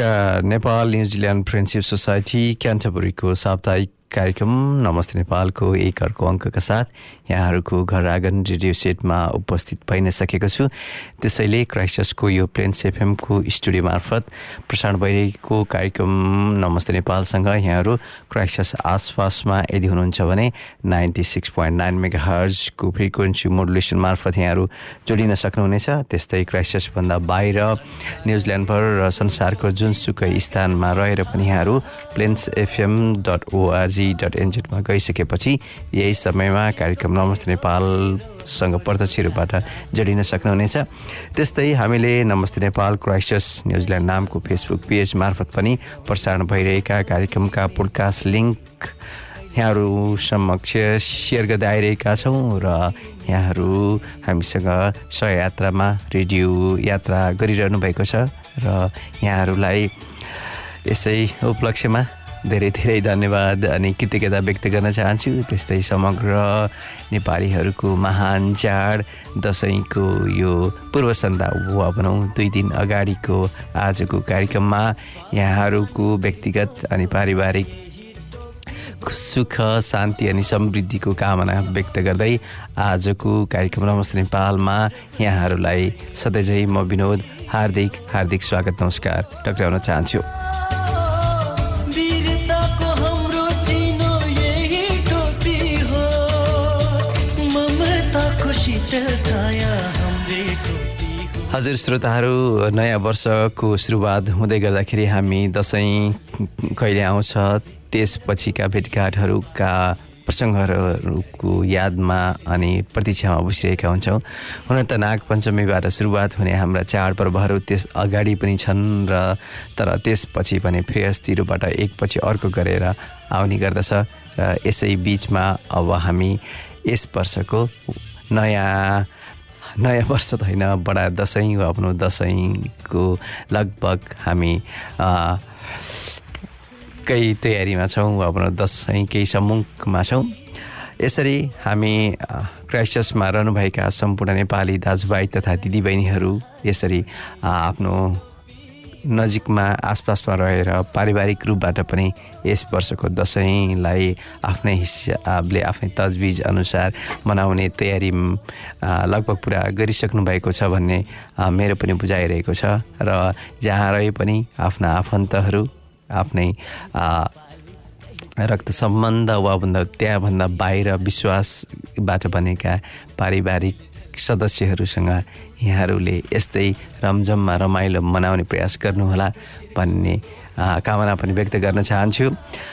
Nepal New Zealand friendship society क्यान्टबरीको साप्ताहिक कार्यक्रम नमस्ते नेपालको एक अर्को अङ्कका साथ यहाँहरूको घर आँगन रेडियो सेटमा उपस्थित भइ नै सकेको छु। त्यसैले क्राइस्टसको यो प्लेन्स एफएमको स्टुडियो मार्फत प्रसारण भइरहेको कार्यक्रम नमस्ते नेपालसँग यहाँहरू क्राइस्टस आसपासमा यदि हुनुहुन्छ भने ninety six point nine mega हर्जको frequency modulation मार्फत यहाँहरू जोडिन सक्नुहुनेछ। त्यस्तै क्राइस्टसभन्दा बाहिर न्युजिल्यान्डभर र संसारको जुनसुकै स्थानमा रहेर पनि यहाँहरू plains FM dot O R G dot एनजेडमा गइसकेपछि यही समयमा कार्यक्रम नमस्ते नेपालसँग प्रत्यक्ष रूपबाट जोडिन सक्नुहुनेछ। त्यस्तै हामीले नमस्ते नेपाल क्राइस्टस न्युजिल्यान्ड नामको फेसबुक पेज मार्फत पनि प्रसारण भइरहेका कार्यक्रमका पोडकास्ट लिङ्क यहाँहरू समक्ष सेयर गर्दै आइरहेका छौँ र यहाँहरू हामीसँग सहयात्रामा रेडियो यात्रा गरिरहनु भएको छ र यहाँहरूलाई यसै उपलक्ष्यमा धेरै धेरै धन्यवाद अनि कृतज्ञता व्यक्त गर्न चाहन्छु त्यस्तै समग्र नेपालीहरूको महान चाड दसैँको यो पूर्व सन्धा वा भनौँ दुई दिन अगाडिको आजको कार्यक्रममा यहाँहरूको व्यक्तिगत अनि पारिवारिक सुख शान्ति अनि समृद्धिको कामना व्यक्त गर्दै आजको कार्यक्रम नमस्ते नेपालमा यहाँहरूलाई सधैँझै म विनोद हार्दिक हार्दिक स्वागत नमस्कार टक्राउन चाहन्छु। हजुर श्रोताहरू नयाँ वर्षको सुरुवात हुँदै गर्दाखेरि हामी दसैँ कहिले आउँछ त्यसपछिका भेटघाटहरूका प्रसङ्गहरूको यादमा अनि प्रतीक्षामा बसिरहेका हुन्छौँ। हुन त नागपञ्चमीबाट सुरुवात हुने हाम्रा चाडपर्वहरू त्यस अगाडि पनि छन् र तर त्यसपछि भने फेसतिरबाट एकपछि अर्को गरेर आउने गर्दछ र यसै बिचमा अब हामी यस वर्षको नयाँ नयाँ वर्ष त होइन बडा दसैँ आफ्नो दसैँको लगभग हामी केही तयारीमा छौँ आफ्नो दसैँ केही सम्मुखमा छौँ। यसरी हामी क्राइस्टसमा रहनुभएका सम्पूर्ण नेपाली दाजुभाइ तथा दिदीबहिनीहरू यसरी आफ्नो नजिकमा आसपासमा रहेर पारिवारिक रूपबाट पनि यस वर्षको दसैँलाई आफ्नै हिसाबले आफ्नै तजबिज अनुसार मनाउने तयारी लगभग पुरा गरिसक्नु भएको छ भन्ने मेरो पनि बुझाइरहेको छ। र जहाँ रहे पनि आफ्ना आफन्तहरू आफ्नै रक्त सम्बन्ध वा भन्दा त्यहाँभन्दा बाहिर विश्वासबाट बनेका पारिवारिक सदस्यहरूसँग यहाँहरूले यस्तै रमझममा रमाइलो मनाउने प्रयास गर्नुहोला भन्ने कामना पनि व्यक्त गर्न चाहन्छु।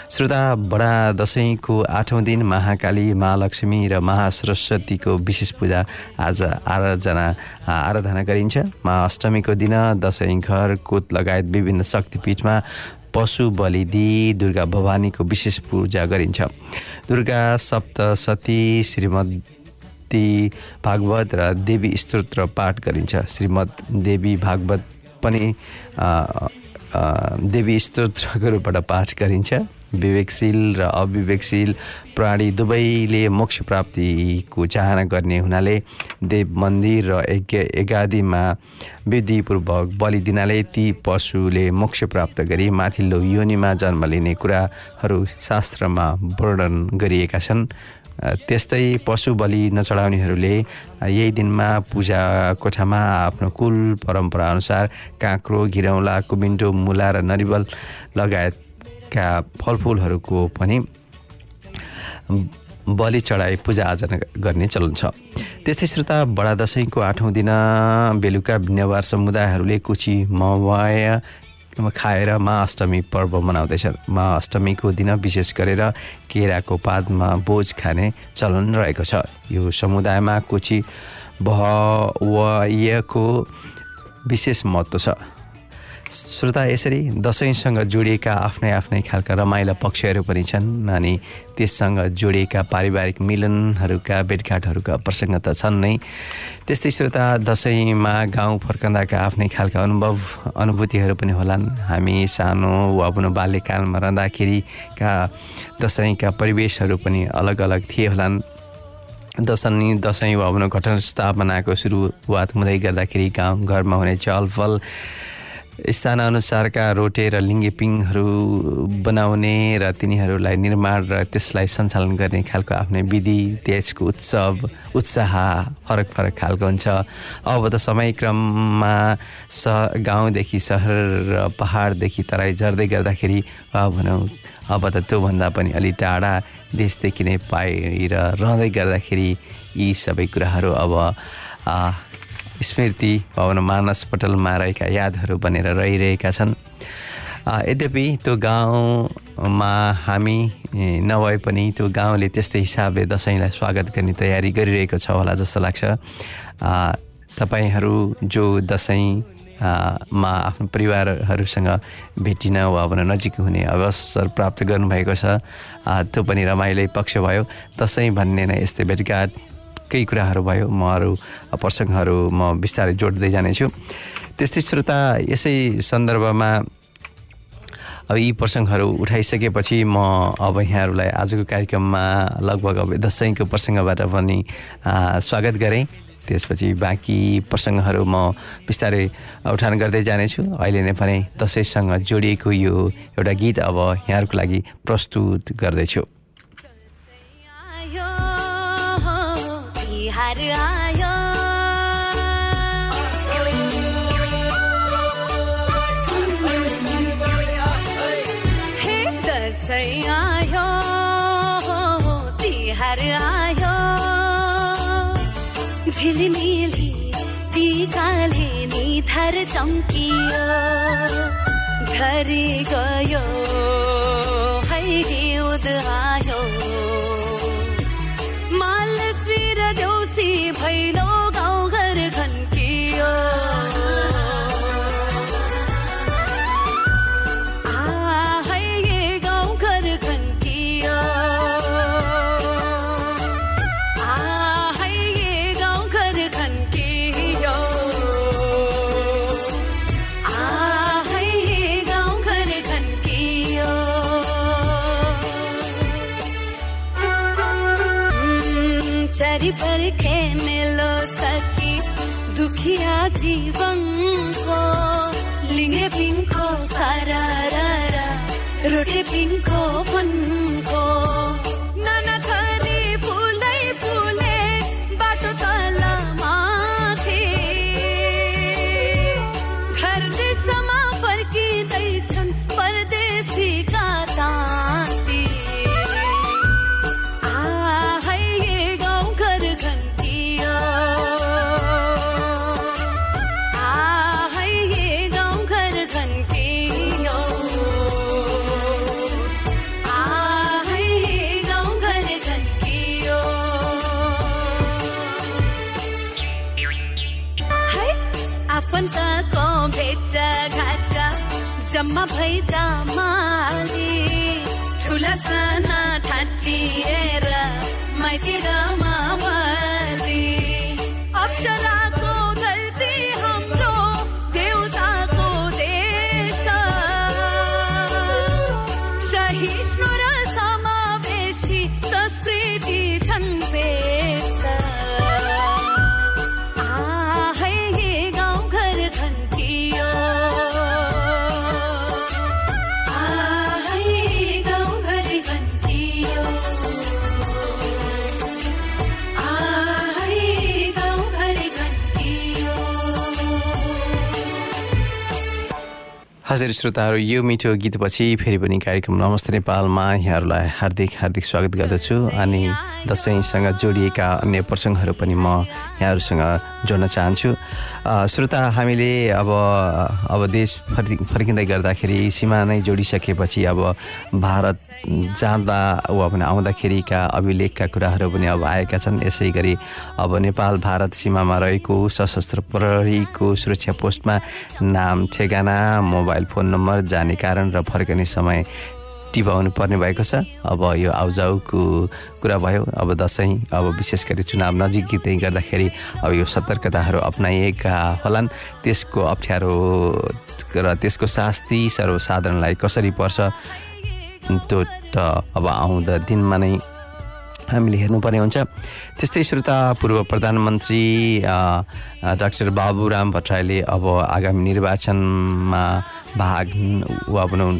श्रोता बडा दसैँको आठौँ दिन महाकाली महालक्ष्मी र महासरस्वतीको विशेष पूजा आज आराधना आराधना गरिन्छ। महाअष्टमीको दिन दसैँ घर कोत लगायत विभिन्न शक्तिपीठमा पशु बलिदी दुर्गा भवानीको विशेष पूजा गरिन्छ। दुर्गा सप्तशती श्रीमद् भागवत र देवी स्तोत्र पाठ गरिन्छ। श्रीमद् देवी भागवत पनि देवी स्तोत्रको रूपबाट पाठ गरिन्छ। विवेकशील र अविवेकशील प्राणी दुवैले मोक्ष प्राप्तिको चाहना गर्ने हुनाले देव मन्दिर र यज्ञ एगादिमा विधिपूर्वक बलि दिनाले ती पशुले मोक्ष प्राप्त गरी माथिल्लो योनिमा जन्म लिने कुराहरू शास्त्रमा वर्णन गरिएका छन्। त्यस्तै पशु बलि नचढाउनेहरूले यही दिनमा पूजा कोठामा आफ्नो कुल परम्पराअनुसार काँक्रो घिरौँला कुमिन्टो मुला र नरिवल लगायतका फलफुलहरूको पनि बलि चढाई पूजाआजा गर्ने चलन छ। त्यस्तै श्रोता बडा दसैँको आठौँ दिन बेलुका नेवार समुदायहरूले कुची मवाय खाएर मा अष्टमी पर्व मनाउँदैछ। मा अष्टमीको दिन विशेष गरेर केराको पातमा बोझ खाने चलन रहेको छ। यो समुदायमा कोची भवयको विशेष महत्त्व छ। श्रोता यसरी दसैँसँग जोडिएका आफ्नै आफ्नै खालका रमाइला पक्षहरू पनि छन् अनि त्यससँग जोडिएका पारिवारिक मिलनहरूका भेटघाटहरूका प्रसङ्ग त छन् नै। त्यस्तै श्रोता दसैँमा गाउँ फर्कँदाका आफ्नै खालका अनुभव अनुभूतिहरू पनि होलान्। हामी सानो वा आफ्नो बाल्यकालमा रहँदाखेरिका दसैँका परिवेशहरू पनि अलग अलग थिए होलान्। दसैँ दसैँ वा आफ्नो घटना स्थापनाको सुरुवात हुँदै गर्दाखेरि गाउँ घरमा हुने चलफल स्थानअनुसारका रोटे र लिङ्गेपिङहरू बनाउने र तिनीहरूलाई निर्माण र त्यसलाई सञ्चालन गर्ने खालको आफ्नै विधि त्यसको उत्सव उत्साह फरक फरक खालको हुन्छ। अब त समयक्रममा स गाउँदेखि सहर र पहाडदेखि तराई झर्दै गर्दाखेरि भनौँ अब त त्योभन्दा पनि अलि टाढा देशदेखि नै बाहिर रहँदै गर्दाखेरि यी सबै कुराहरू अब स्मृति भवन मानस पटलमा रहेका यादहरू बनेर रहिरहेका छन्। यद्यपि त्यो गाउँमा हामी नभए पनि त्यो गाउँले त्यस्तै हिसाबले दसैँलाई स्वागत गर्ने तयारी गरिरहेको छ होला जस्तो लाग्छ। तपाईँहरू जो दसैँ मा आफ्नो परिवारहरूसँग भेटिन वा भन नजिक हुने अवसर प्राप्त गर्नुभएको छ त्यो पनि रमाइलो पक्ष भयो। दसैँ भन्ने नै यस्तै भेटघाट केही कुराहरू भयो म अरू प्रसङ्गहरू म बिस्तारै जोड्दै जानेछु। त्यस्तै श्रोता यसै सन्दर्भमा अब यी प्रसङ्गहरू उठाइसकेपछि म अब यहाँहरूलाई आजको कार्यक्रममा लगभग अब दसैँको प्रसङ्गबाट पनि स्वागत गरेँ। त्यसपछि बाँकी प्रसङ्गहरू म बिस्तारै उठान गर्दै जानेछु। अहिले नै पनि दसैँसँग जोडिएको यो एउटा गीत अब यहाँहरूको लागि प्रस्तुत गर्दैछु। आयो हे दसैँ आयो तिहार आयो झिलिमिली निधार चम्कियो झरी गयो है हिउँद आयो साना ठाटिएर माइतिर हजुर श्रोताहरू यो मिठो गीतपछि फेरि पनि कार्यक्रम नमस्ते नेपालमा यहाँहरूलाई हार्दिक हार्दिक स्वागत गर्दछु अनि दसैँसँग जोडिएका अन्य प्रसङ्गहरू पनि म यहाँहरूसँग जोड्न चाहन्छु। श्रोता हामीले अब अब देश फर्कि फर्किँदै गर्दाखेरि सीमा नै जोडिसकेपछि अब भारत जाँदा वा पनि आउँदाखेरिका अभिलेखका कुराहरू पनि अब आएका छन्। यसै गरी अब नेपाल भारत सीमामा रहेको सशस्त्र प्रहरीको सुरक्षा पोस्टमा नाम ठेगाना मोबाइल फोन नम्बर जाने कारण र फर्कने समय टिपाउनु पर्ने भएको छ। अब यो आउजाउको कुरा भयो। अब दसैँ अब विशेष गरी चुनाव नजिकै गर्दाखेरि अब यो सतर्कताहरू अप्नाइएका होलान्। त्यसको अप्ठ्यारो र त्यसको शास्ति सर्वसाधारणलाई कसरी पर्छ? त्यो त अब आउँदा दिनमा नै हामीले हेर्नुपर्ने हुन्छ। त्यस्तै श्रोता पूर्व प्रधानमन्त्री डाक्टर बाबुराम भट्टराईले अब आगामी निर्वाचनमा भाग वा भनौँ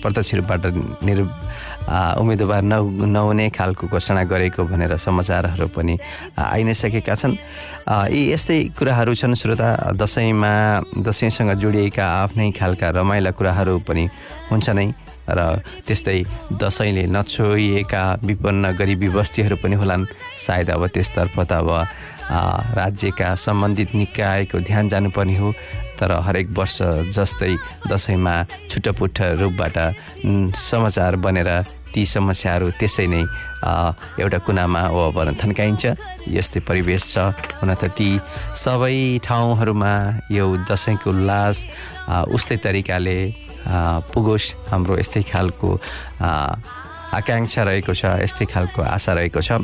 प्रत्यक्ष रूपबाट निर् उम्मेदवार न नहुने खालको घोषणा गरेको भनेर समाचारहरू पनि आइ नै सकेका छन् यी यस्तै कुराहरू छन्। श्रोता दसैँमा दसैँसँग जोडिएका आफ्नै खालका रमाइला कुराहरू पनि हुन्छ नै र त्यस्तै दसैँले नछोइएका विपन्न गरिबी बस्तीहरू पनि होलान्। सायद अब त्यसतर्फ त अब राज्यका सम्बन्धित निकायको ध्यान जानुपर्ने हो। तर हरेक वर्ष जस्तै दसैँमा छुट्टपुट्ट रूपबाट समाचार बनेर ती समस्याहरू त्यसै नै एउटा कुनामा भन थन्काइन्छ यस्तै परिवेश छ हुन त ती सबै ठाउँहरूमा यो दसैँको उल्लास उस्तै तरिकाले पुगोस्। हाम्रो यस्तै खालको आकाङ्क्षा रहेको छ यस्तै खालको आशा रहेको छ।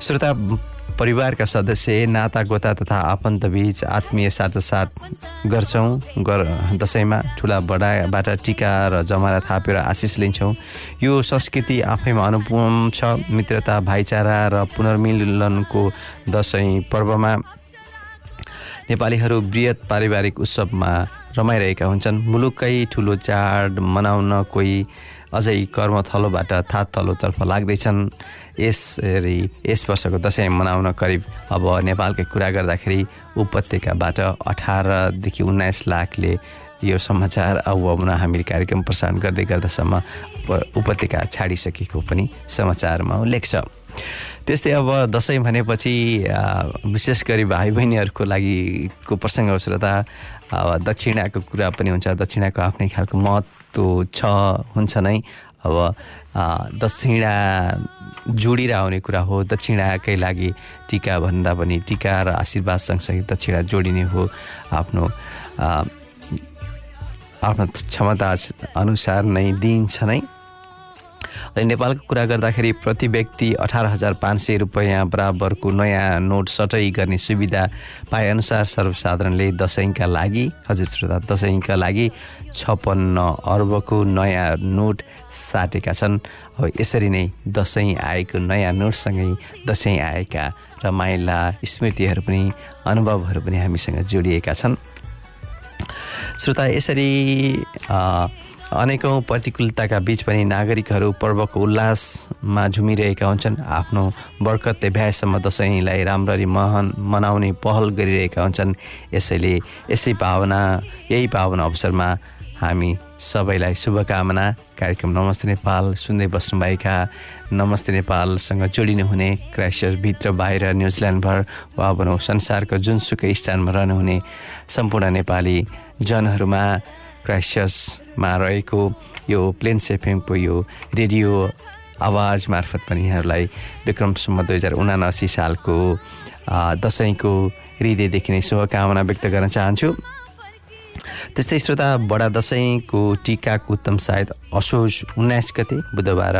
श्रोता परिवारका सदस्य नाता गोता तथा आफन्तबीच आत्मीय साटासाट गर्छौँ। गर दसैँमा ठुला बडाबाट टिका र जमारा थापेर आशिष लिन्छौँ। यो संस्कृति आफैमा अनुपम छ। मित्रता भाइचारा र पुनर्मिलनको दसैँ पर्वमा नेपालीहरू बृहत पारिवारिक उत्सवमा रमाइरहेका हुन्छन्। मुलुककै ठुलो चाड मनाउन कोही अझै कर्मथलोबाट थात तलोतर्फ लाग्दैछन्। यसरी यस वर्षको दसैँ मनाउन करिब अब नेपालकै कुरा गर्दाखेरि उपत्यकाबाट अठारदेखि उन्नाइस लाखले यो समाचार अब हामीले कार्यक्रम प्रसारण गर्दै गर्दासम्म उप- उपत्यका छाडिसकेको पनि समाचारमा उल्लेख छ। त्यस्तै अब दसैँ भनेपछि विशेष गरी भाइ बहिनीहरूको लागिको प्रसङ्ग श्रोता दक्षिणाको कुरा पनि हुन्छ। दक्षिणाको आफ्नै खालको महत्त्व छ हुन्छ नै? अब दक्षिणा जोडिएर आउने कुरा हो दक्षिणाकै लागि टिका भन्दा पनि टिका र आशीर्वाद सँगसँगै दक्षिणा जोडिने हो आफ्नो आफ्नो क्षमता अनुसार नै दिइन्छ नै। अनि नेपालको कुरा गर्दाखेरि प्रति व्यक्ति अठार हजार पाँच सय रुपियाँ बराबरको नयाँ नोट सटै गर्ने सुविधा पाएअनुसार सर्वसाधारणले दसैँका लागि हजुर श्रोता दसैँका लागि छप्पन्न अर्बको नयाँ नोट साटेका छन्। अब यसरी नै दसैँ आएको नयाँ नोटसँगै दसैँ आएका रमाइला स्मृतिहरू पनि अनुभवहरू पनि हामीसँग जोडिएका छन्। श्रोता यसरी अनेकौँ प्रतिकूलताका बीच पनि नागरिकहरू पर्वको उल्लासमा झुमिरहेका हुन्छन्। आफ्नो बर्कतले भ्याएसम्म दसैँलाई राम्ररी महन मनाउने पहल गरिरहेका हुन्छन्। यसैले यसै भावना यही भावना अवसरमा हामी सबैलाई शुभकामना कार्यक्रम नमस्ते नेपाल सुन्दै बस्नुभएका नमस्ते नेपालसँग जोडिनु हुने बाहिर न्युजिल्यान्डभर वा भनौँ संसारको जुनसुकै स्थानमा रहनुहुने सम्पूर्ण नेपाली जनहरूमा क्राइस्टमा रहेको यो प्लेन्स एफएमको यो रेडियो आवाज मार्फत पनि यहाँहरूलाई विक्रमसम्म दुई हजार उनासी सालको दसैँको हृदयदेखि नै शुभकामना व्यक्त गर्न चाहन्छु। त्यस्तै श्रोता बडा दसैँको टिकाको उत्तम सायद असोज उन्नाइस गते बुधबार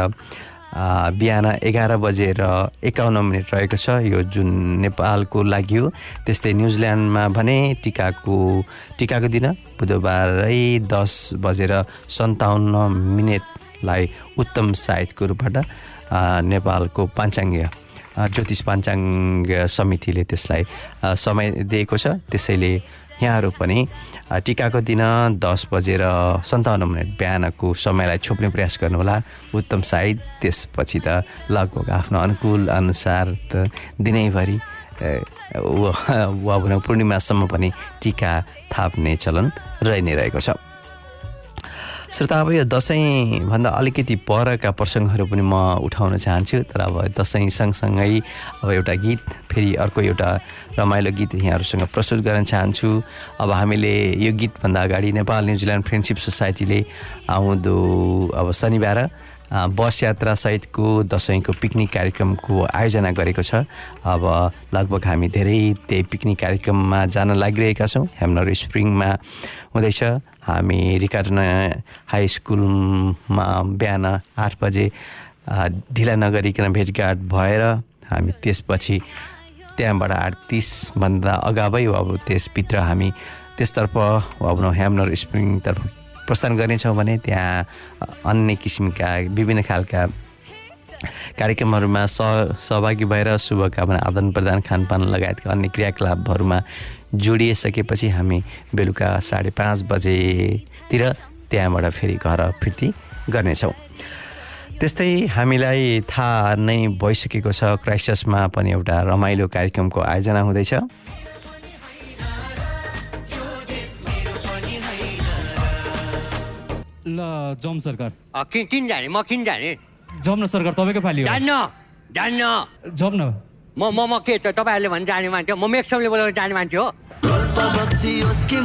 बिहान एघार बजेर एकाउन्न मिनट रहेको छ। यो जुन नेपालको लागि हो त्यस्तै न्युजिल्यान्डमा भने टिकाको टिकाको दिन बुधबारै दस बजेर सन्ताउन्न मिनटलाई उत्तम सायदको रूपबाट नेपालको पाञ्चाङ्ग ज्योतिष पाञ्चाङ्ग समितिले त्यसलाई समय दिएको छ। त्यसैले यहाँहरू पनि टिकाको दिन दस बजेर सन्ताउन्न मिनट बिहानको समयलाई छोप्ने प्रयास गर्नुहोला। उत्तम सायद त्यसपछि त लगभग आफ्नो अनुकूल अनुसार त दिनैभरि वा पूर्णिमासम्म पनि टिका थाप्ने चलन रहि नै रहेको छ। श्रोता अब यो दसैँभन्दा अलिकति परका प्रसङ्गहरू पनि म उठाउन चाहन्छु तर अब दसैँ सँगसँगै अब एउटा गीत फेरि अर्को एउटा रमाइलो गीत यहाँहरूसँग प्रस्तुत गर्न चाहन्छु। अब हामीले यो गीतभन्दा अगाडि नेपाल न्युजिल्यान्ड फ्रेन्डसिप सोसाइटीले आउँदो अब शनिबार बस यात्रा सहितको दसैँको पिकनिक कार्यक्रमको आयोजना गरेको छ। अब लगभग हामी धेरै त्यही पिकनिक कार्यक्रममा जान लागिरहेका छौँ। हेमनर स्प्रिङमा हुँदैछ। हामी रिकाटन हाई स्कुलमा बिहान आठ बजे ढिला नगरिकन भेटघाट भएर हामी त्यसपछि त्यहाँबाट आठ तिसभन्दा अगावै अब त्यसभित्र हामी त्यसतर्फ अब हेमनर स्प्रिङतर्फ प्रस्थान गर्नेछौँ भने त्यहाँ अन्य किसिमका विभिन्न खालका कार्यक्रमहरूमा सह सहभागी भएर शुभकामना आदान प्रदान खानपान लगायतका अन्य क्रियाकलापहरूमा जोडिसकेपछि हामी बेलुका साढे पाँच बजेतिर त्यहाँबाट फेरि घर फिर्ती गर्नेछौँ। त्यस्तै हामीलाई थाहा नै भइसकेको छ क्राइस्टसमा पनि एउटा रमाइलो कार्यक्रमको आयोजना हुँदैछ। ल जाउँ सरकार। किन किन जाने? म किन जाने? जाउँ न सरकार तपाईँकै पालि हो। जान्न जान्न। न। म म म के त तपाईँहरूले भने जाने मान्छे हो। म मेक्समले बोलाएर जाने मान्छे हो।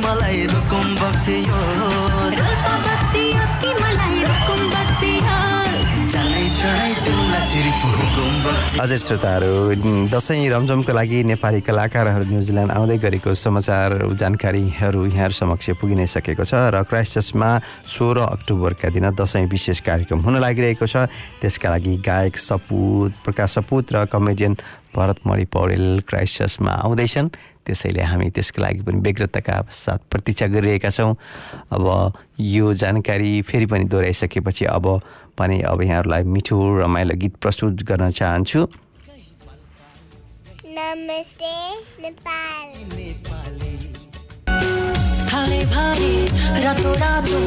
मलाई रुकुम बक्सियोस्? अझै श्रोताहरू दसैँ रमझमको लागि नेपाली कलाकारहरू न्युजिल्यान्ड आउँदै गरेको समाचार जानकारीहरू यहाँहरू समक्ष पुगि नै सकेको छ र क्राइस्टचर्चमा सोह्र अक्टोबरका दिन दसैँ विशेष कार्यक्रम हुन लागिरहेको छ। त्यसका लागि गायक सपुत प्रकाश सपुत र कमेडियन भरतमणि पौडेल क्राइस्टचर्चमा आउँदैछन्। त्यसैले हामी त्यसको लागि पनि व्यग्रताका साथ प्रतीक्षा गरिरहेका छौँ। अब यो जानकारी फेरि पनि दोहोऱ्याइसकेपछि अब पनि अब यहाँहरूलाई मिठो रमाइलो गीत प्रस्तुत गर्न चाहन्छु। नमस्ते नेपाल। थाले भारे रातो रातो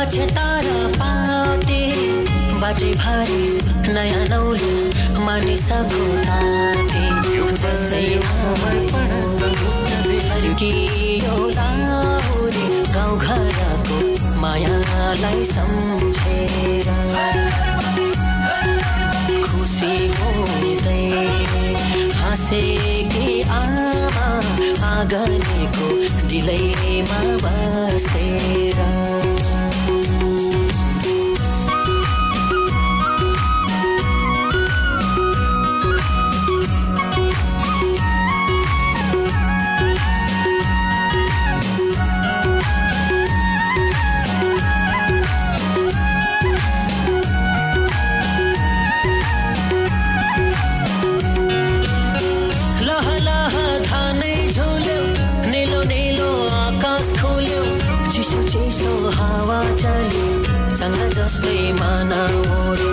अक्षतारा पाते। बाटे भारे नयाँ नौलो मानिसको ताते दसैँ फर्कियो लाहुरे गाउँ घरको मायालाई सम्झेर खुसी हुँदै आमा आँगनको बसेर जस्तै माना ओड्यो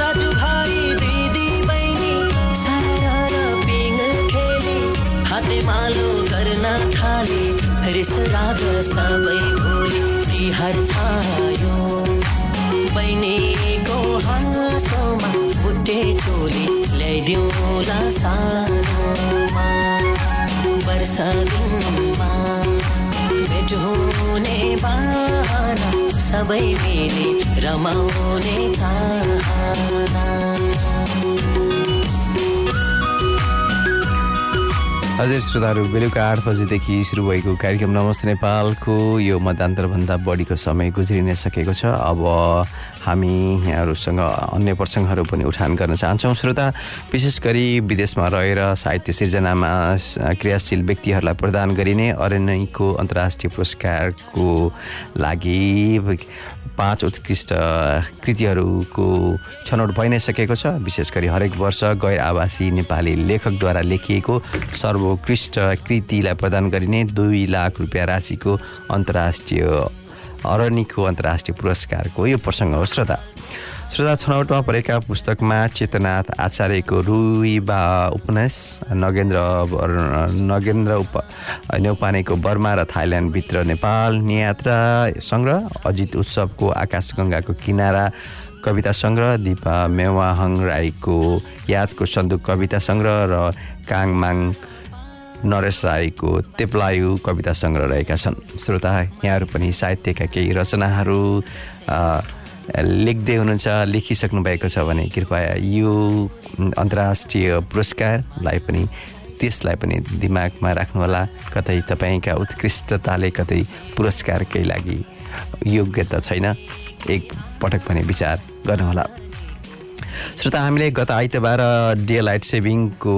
दाजुभाइ दिदी बहिनी सारा र पिङ खेली हाते मालो गर्न थाले रिस राग सबै भोलि तिहार छायो। बहिनीको हाँसोमा बुट्टे चोली ल्याइदिउँला सानोमा वर्षा दिनमा भेट हुने बाहना सबै मिली रमाउने हजुर श्रोताहरू बेलुका आठ बजेदेखि सुरु भएको कार्यक्रम नमस्ते नेपालको यो मध्यान्तरभन्दा बढीको समय गुज्रिन सकेको छ। अब हामी यहाँहरूसँग अन्य प्रसङ्गहरू पनि उठान गर्न चाहन्छौँ। श्रोता विशेष गरी विदेशमा रहेर साहित्य सिर्जनामा क्रियाशील व्यक्तिहरूलाई प्रदान गरिने अरण्यको अन्तर्राष्ट्रिय पुरस्कारको लागि पाँच उत्कृष्ट कृतिहरूको छनौट भइ नै सकेको छ। विशेष गरी हरेक वर्ष गैर आवासी नेपाली लेखकद्वारा लेखिएको सर्वोत्कृष्ट कृतिलाई प्रदान गरिने दुई लाख रुपियाँ राशिको अन्तर्राष्ट्रिय अरण्यको अन्तर्राष्ट्रिय पुरस्कारको यो प्रसङ्ग हो श्रोता। श्रोता छनौटमा परेका पुस्तकमा चेतनाथ आचार्यको रुइबा उपन्यास नगेन्द्र नगेन्द्र उप न्यौपानेको बर्मा र थाइल्यान्डभित्र नेपाल नियात्रा सङ्ग्रह अजित उत्सवको आकाशगङ्गाको किनारा कविता सङ्ग्रह दिपा मेवाहङ राईको यादको सन्दुक कविता सङ्ग्रह र काङमाङ नरेश राईको तेप्लायु कविता सङ्ग्रह रहेका छन्। श्रोता यहाँहरू पनि साहित्यका केही रचनाहरू लेख्दै हुनुहुन्छ लेखिसक्नु भएको छ भने कृपया यो अन्तर्राष्ट्रिय पुरस्कारलाई पनि त्यसलाई पनि दिमागमा राख्नुहोला। कतै तपाईँका उत्कृष्टताले कतै पुरस्कारकै लागि योग्यता छैन। एक पटक भने विचार गर्नुहोला। श्रोता हामीले गत आइतबार डे लाइट सेभिङको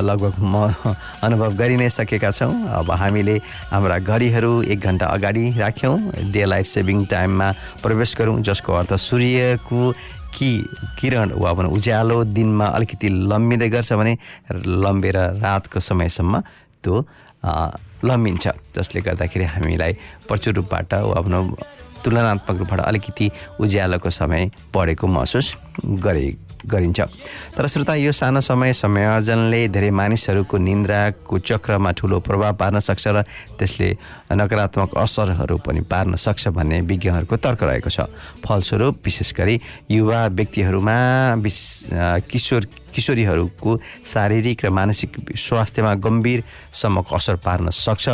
लगभग म अनुभव गरि नै सकेका छौँ। अब हामीले हाम्रा घडीहरू एक घन्टा अगाडि राख्यौँ। डे लाइट सेभिङ टाइममा प्रवेश गरौँ जसको अर्थ सूर्यको कि किरण वा भनौँ उज्यालो दिनमा अलिकति लम्बिँदै गर्छ भने लम्बेर रातको समयसम्म त्यो लम्बिन्छ। जसले गर्दाखेरि हामीलाई प्रचुर रूपबाट वा भनौँ तुलनात्मक रूपबाट अलिकति उज्यालोको समय बढेको महसुस गरे गरिन्छ। तर श्रोता यो सानो समय संयोजनले धेरै मानिसहरूको निन्द्राको चक्रमा ठुलो प्रभाव पार्न सक्छ र त्यसले नकारात्मक असरहरू पनि पार्न सक्छ भन्ने विज्ञहरूको तर्क रहेको छ। फलस्वरूप विशेष गरी युवा व्यक्तिहरूमा विश- किशोर किशोरीहरूको शारीरिक र मानसिक स्वास्थ्यमा गम्भीरसम्मको असर पार्न सक्छ।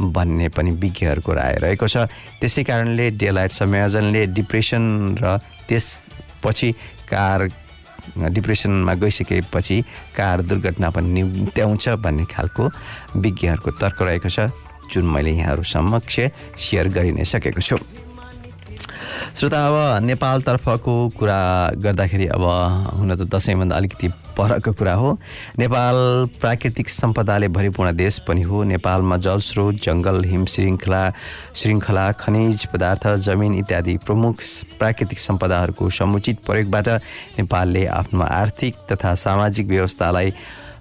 भन्ने पनि विज्ञहरूको राय रहेको छ। त्यसै कारणले डेलाइट संयोजनले डिप्रेसन र त्यसपछि कार डिप्रेसनमा गइसकेपछि कार दुर्घटना पनि निम्त्याउँछ भन्ने खालको विज्ञहरूको तर्क रहेको छ। जुन मैले यहाँहरू समक्ष सेयर गरि नै सकेको छु। श्रोता अब नेपालतर्फको कुरा गर्दाखेरि अब हुन त दसैँभन्दा अलिकति परको कुरा हो। नेपाल प्राकृतिक सम्पदाले भरिपूर्ण देश पनि हो। नेपालमा जलस्रोत जङ्गल हिम श्रृङ्खला श्रृङ्खला खनिज पदार्थ जमिन इत्यादि प्रमुख प्राकृतिक सम्पदाहरूको समुचित प्रयोगबाट नेपालले आफ्नो आर्थिक तथा सामाजिक व्यवस्थालाई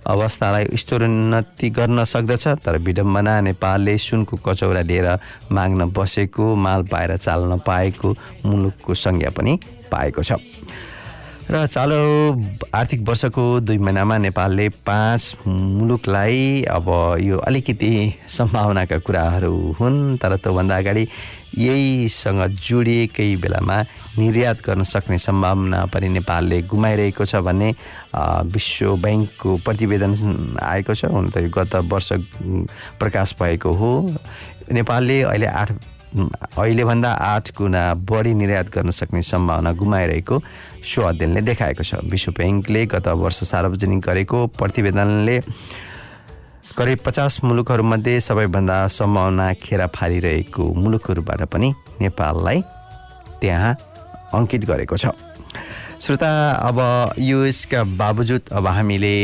अवस्थालाई स्तरोन्नति गर्न सक्दछ तर विडम्बना नेपालले सुनको कचौरा लिएर माग्न बसेको माल पाएर चाल्न पाएको मुलुकको संज्ञा पनि पाएको छ। र चालु आर्थिक वर्षको दुई महिनामा नेपालले पाँच मुलुकलाई अब यो अलिकति सम्भावनाका कुराहरू हुन् तर त्योभन्दा अगाडि यहीसँग जोडिएकै बेलामा निर्यात गर्न सक्ने सम्भावना पनि नेपालले गुमाइरहेको छ भन्ने विश्व ब्याङ्कको प्रतिवेदन आएको छ। हुन त गत वर्ष प्रकाश भएको हो। नेपालले अहिले आठ अहिलेभन्दा आठ गुणा बढी निर्यात गर्न सक्ने सम्भावना गुमाइरहेको सो अध्ययनले देखाएको छ। विश्व ब्याङ्कले गत वर्ष सार्वजनिक गरेको प्रतिवेदनले करिब पचास मुलुकहरूमध्ये सबैभन्दा सम्भावना खेर फालिरहेको मुलुकहरूबाट पनि नेपाललाई त्यहाँ अङ्कित गरेको छ। श्रोता अब यो यसका बावजुद अब हामीले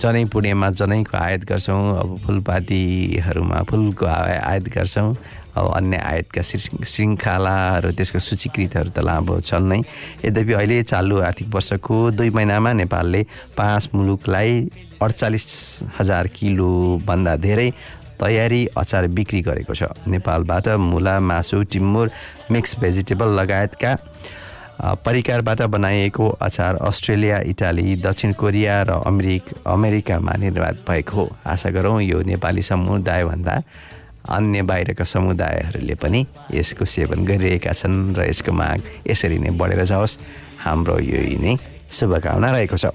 जनै पुण्यमा जनैको आयात गर्छौँ अब फुलपातीहरूमा फुलको आय- आयात गर्छौँ। अब अन्य आयातका श्रृ- श्रृङ्खलाहरू त्यसको सूचीकृतहरू त लामो छन् नै। यद्यपि अहिले चालु आर्थिक वर्षको दुई महिनामा नेपालले पाँच मुलुकलाई अडचालिस हजार किलोभन्दा धेरै तयारी अचार बिक्री गरेको छ। नेपालबाट मुला मासु टिम्बुर मिक्स भेजिटेबल लगायतका परिकारबाट बनाइएको अचार अस्ट्रेलिया इटाली दक्षिण कोरिया र अमेरिक अमेरिकामा निर्यात भएको हो। आशा गरौँ यो नेपाली समुदायभन्दा अन्य बाहिरका समुदायहरूले पनि यसको सेवन गरिरहेका छन् र यसको माग यसरी नै बढेर जाओस्। हाम्रो यही नै शुभकामना रहेको छ।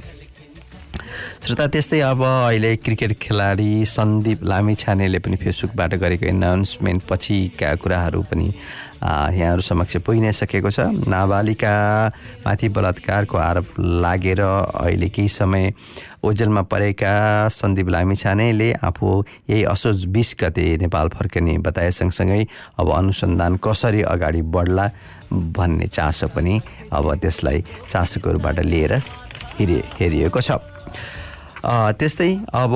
श्रोता त्यस्तै अब अहिले क्रिकेट खेलाडी सन्दीप लामिछानेले पनि फेसबुकबाट गरेको एनाउन्समेन्ट पछिका कुराहरू पनि यहाँहरू समक्ष पुगि नै सकेको छ। नाबालिकामाथि बलात्कारको आरोप लागेर अहिले केही समय ओजेलमा परेका सन्दीप लामिछानेले आफू यही असोज बिस गते नेपाल फर्कने बताए सँगसँगै अब अनुसन्धान कसरी अगाडि बढ्ला भन्ने चासो पनि अब त्यसलाई चासोकोबाट लिएर हेरि हेरिएको छ। त्यस्तै अब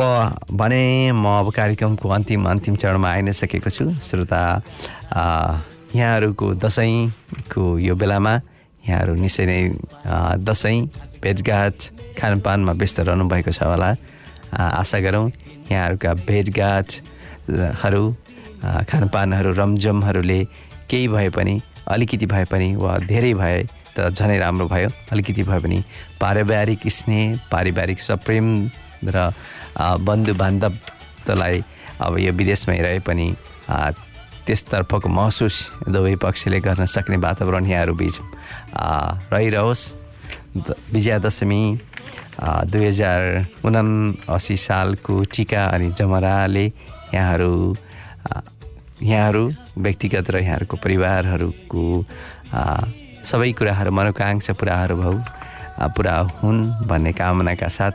भने म अब कार्यक्रमको अन्तिम अन्तिम चरणमा आइ नै सकेको छु। श्रोता यहाँहरूको दसैँको यो बेलामा यहाँहरू निश्चय नै दसैँ भेटघाट खानपानमा व्यस्त रहनुभएको छ होला। आशा गरौँ यहाँहरूका भेटघाटहरू खानपानहरू रमझमहरूले केही भए पनि अलिकति भए पनि वा धेरै भए त झनै राम्रो भयो। अलिकति भए पनि पारिवारिक स्नेह पारिवारिक सप्रेम र बन्धु बान्धवलाई अब यो विदेशमै रहे पनि त्यसतर्फको महसुस दुवै पक्षले गर्न सक्ने वातावरण यहाँहरू बिच रहिरहोस्। विजयादशमी। दुई हजार उनासी सालको टिका अनि जमराले यहाँहरू यहाँहरू व्यक्तिगत र यहाँहरूको परिवारहरूको सबै कुराहरू मनोकाङ्क्षा पुराहरू आ, पुरा हुन् भन्ने कामनाका साथ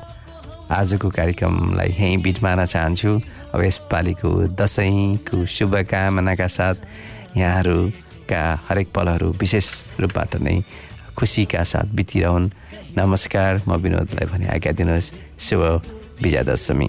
आजको कार्यक्रमलाई यहीँ बिट मार्न चाहन्छु। अब यसपालिको दसैँको शुभकामनाका साथ यहाँहरूका हरेक पलहरू विशेष रूपबाट नै खुसीका साथ बितिरहन्। नमस्कार म विनोदलाई भने आज्ञा दिनुहोस्। शुभ विजयादशमी।